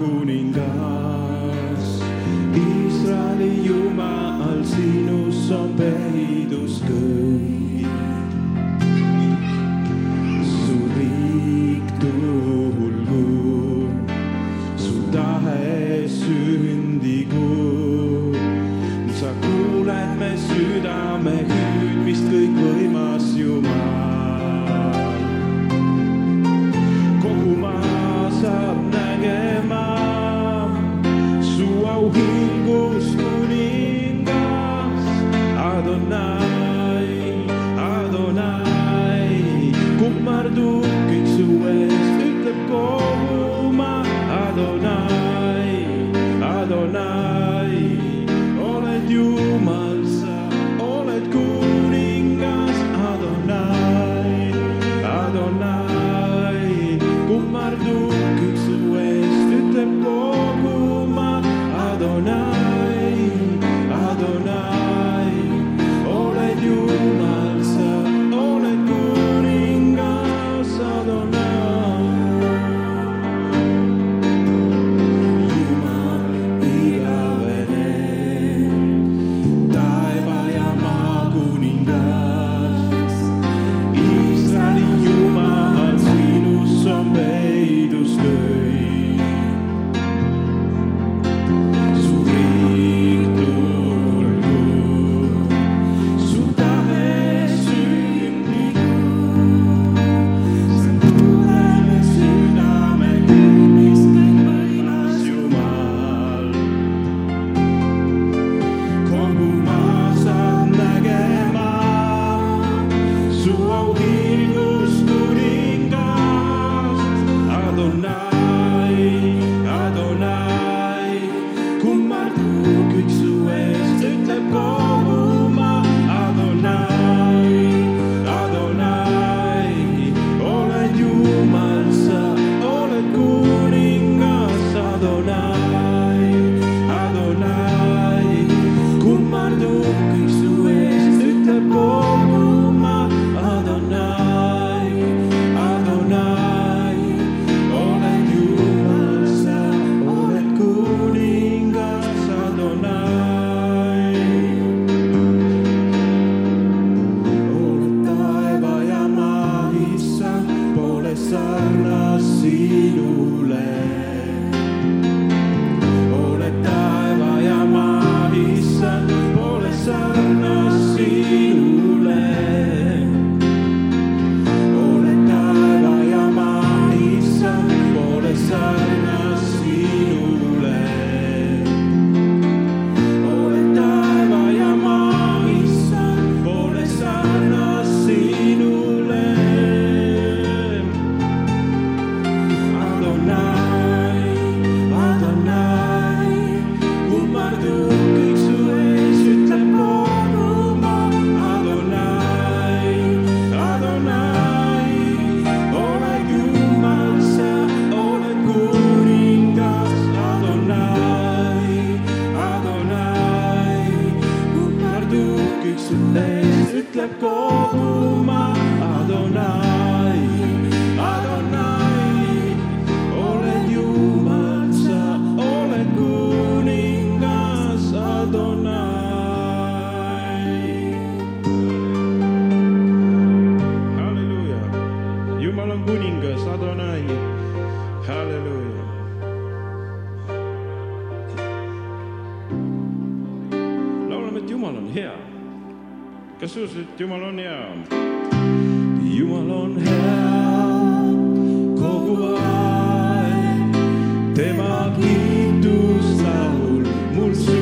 kuningas. Iisraeli Jumal, sinus on pea. kas sa usud, et Jumal on hea? Jumal on hea kogu aeg, tema kiitus laul mul südames.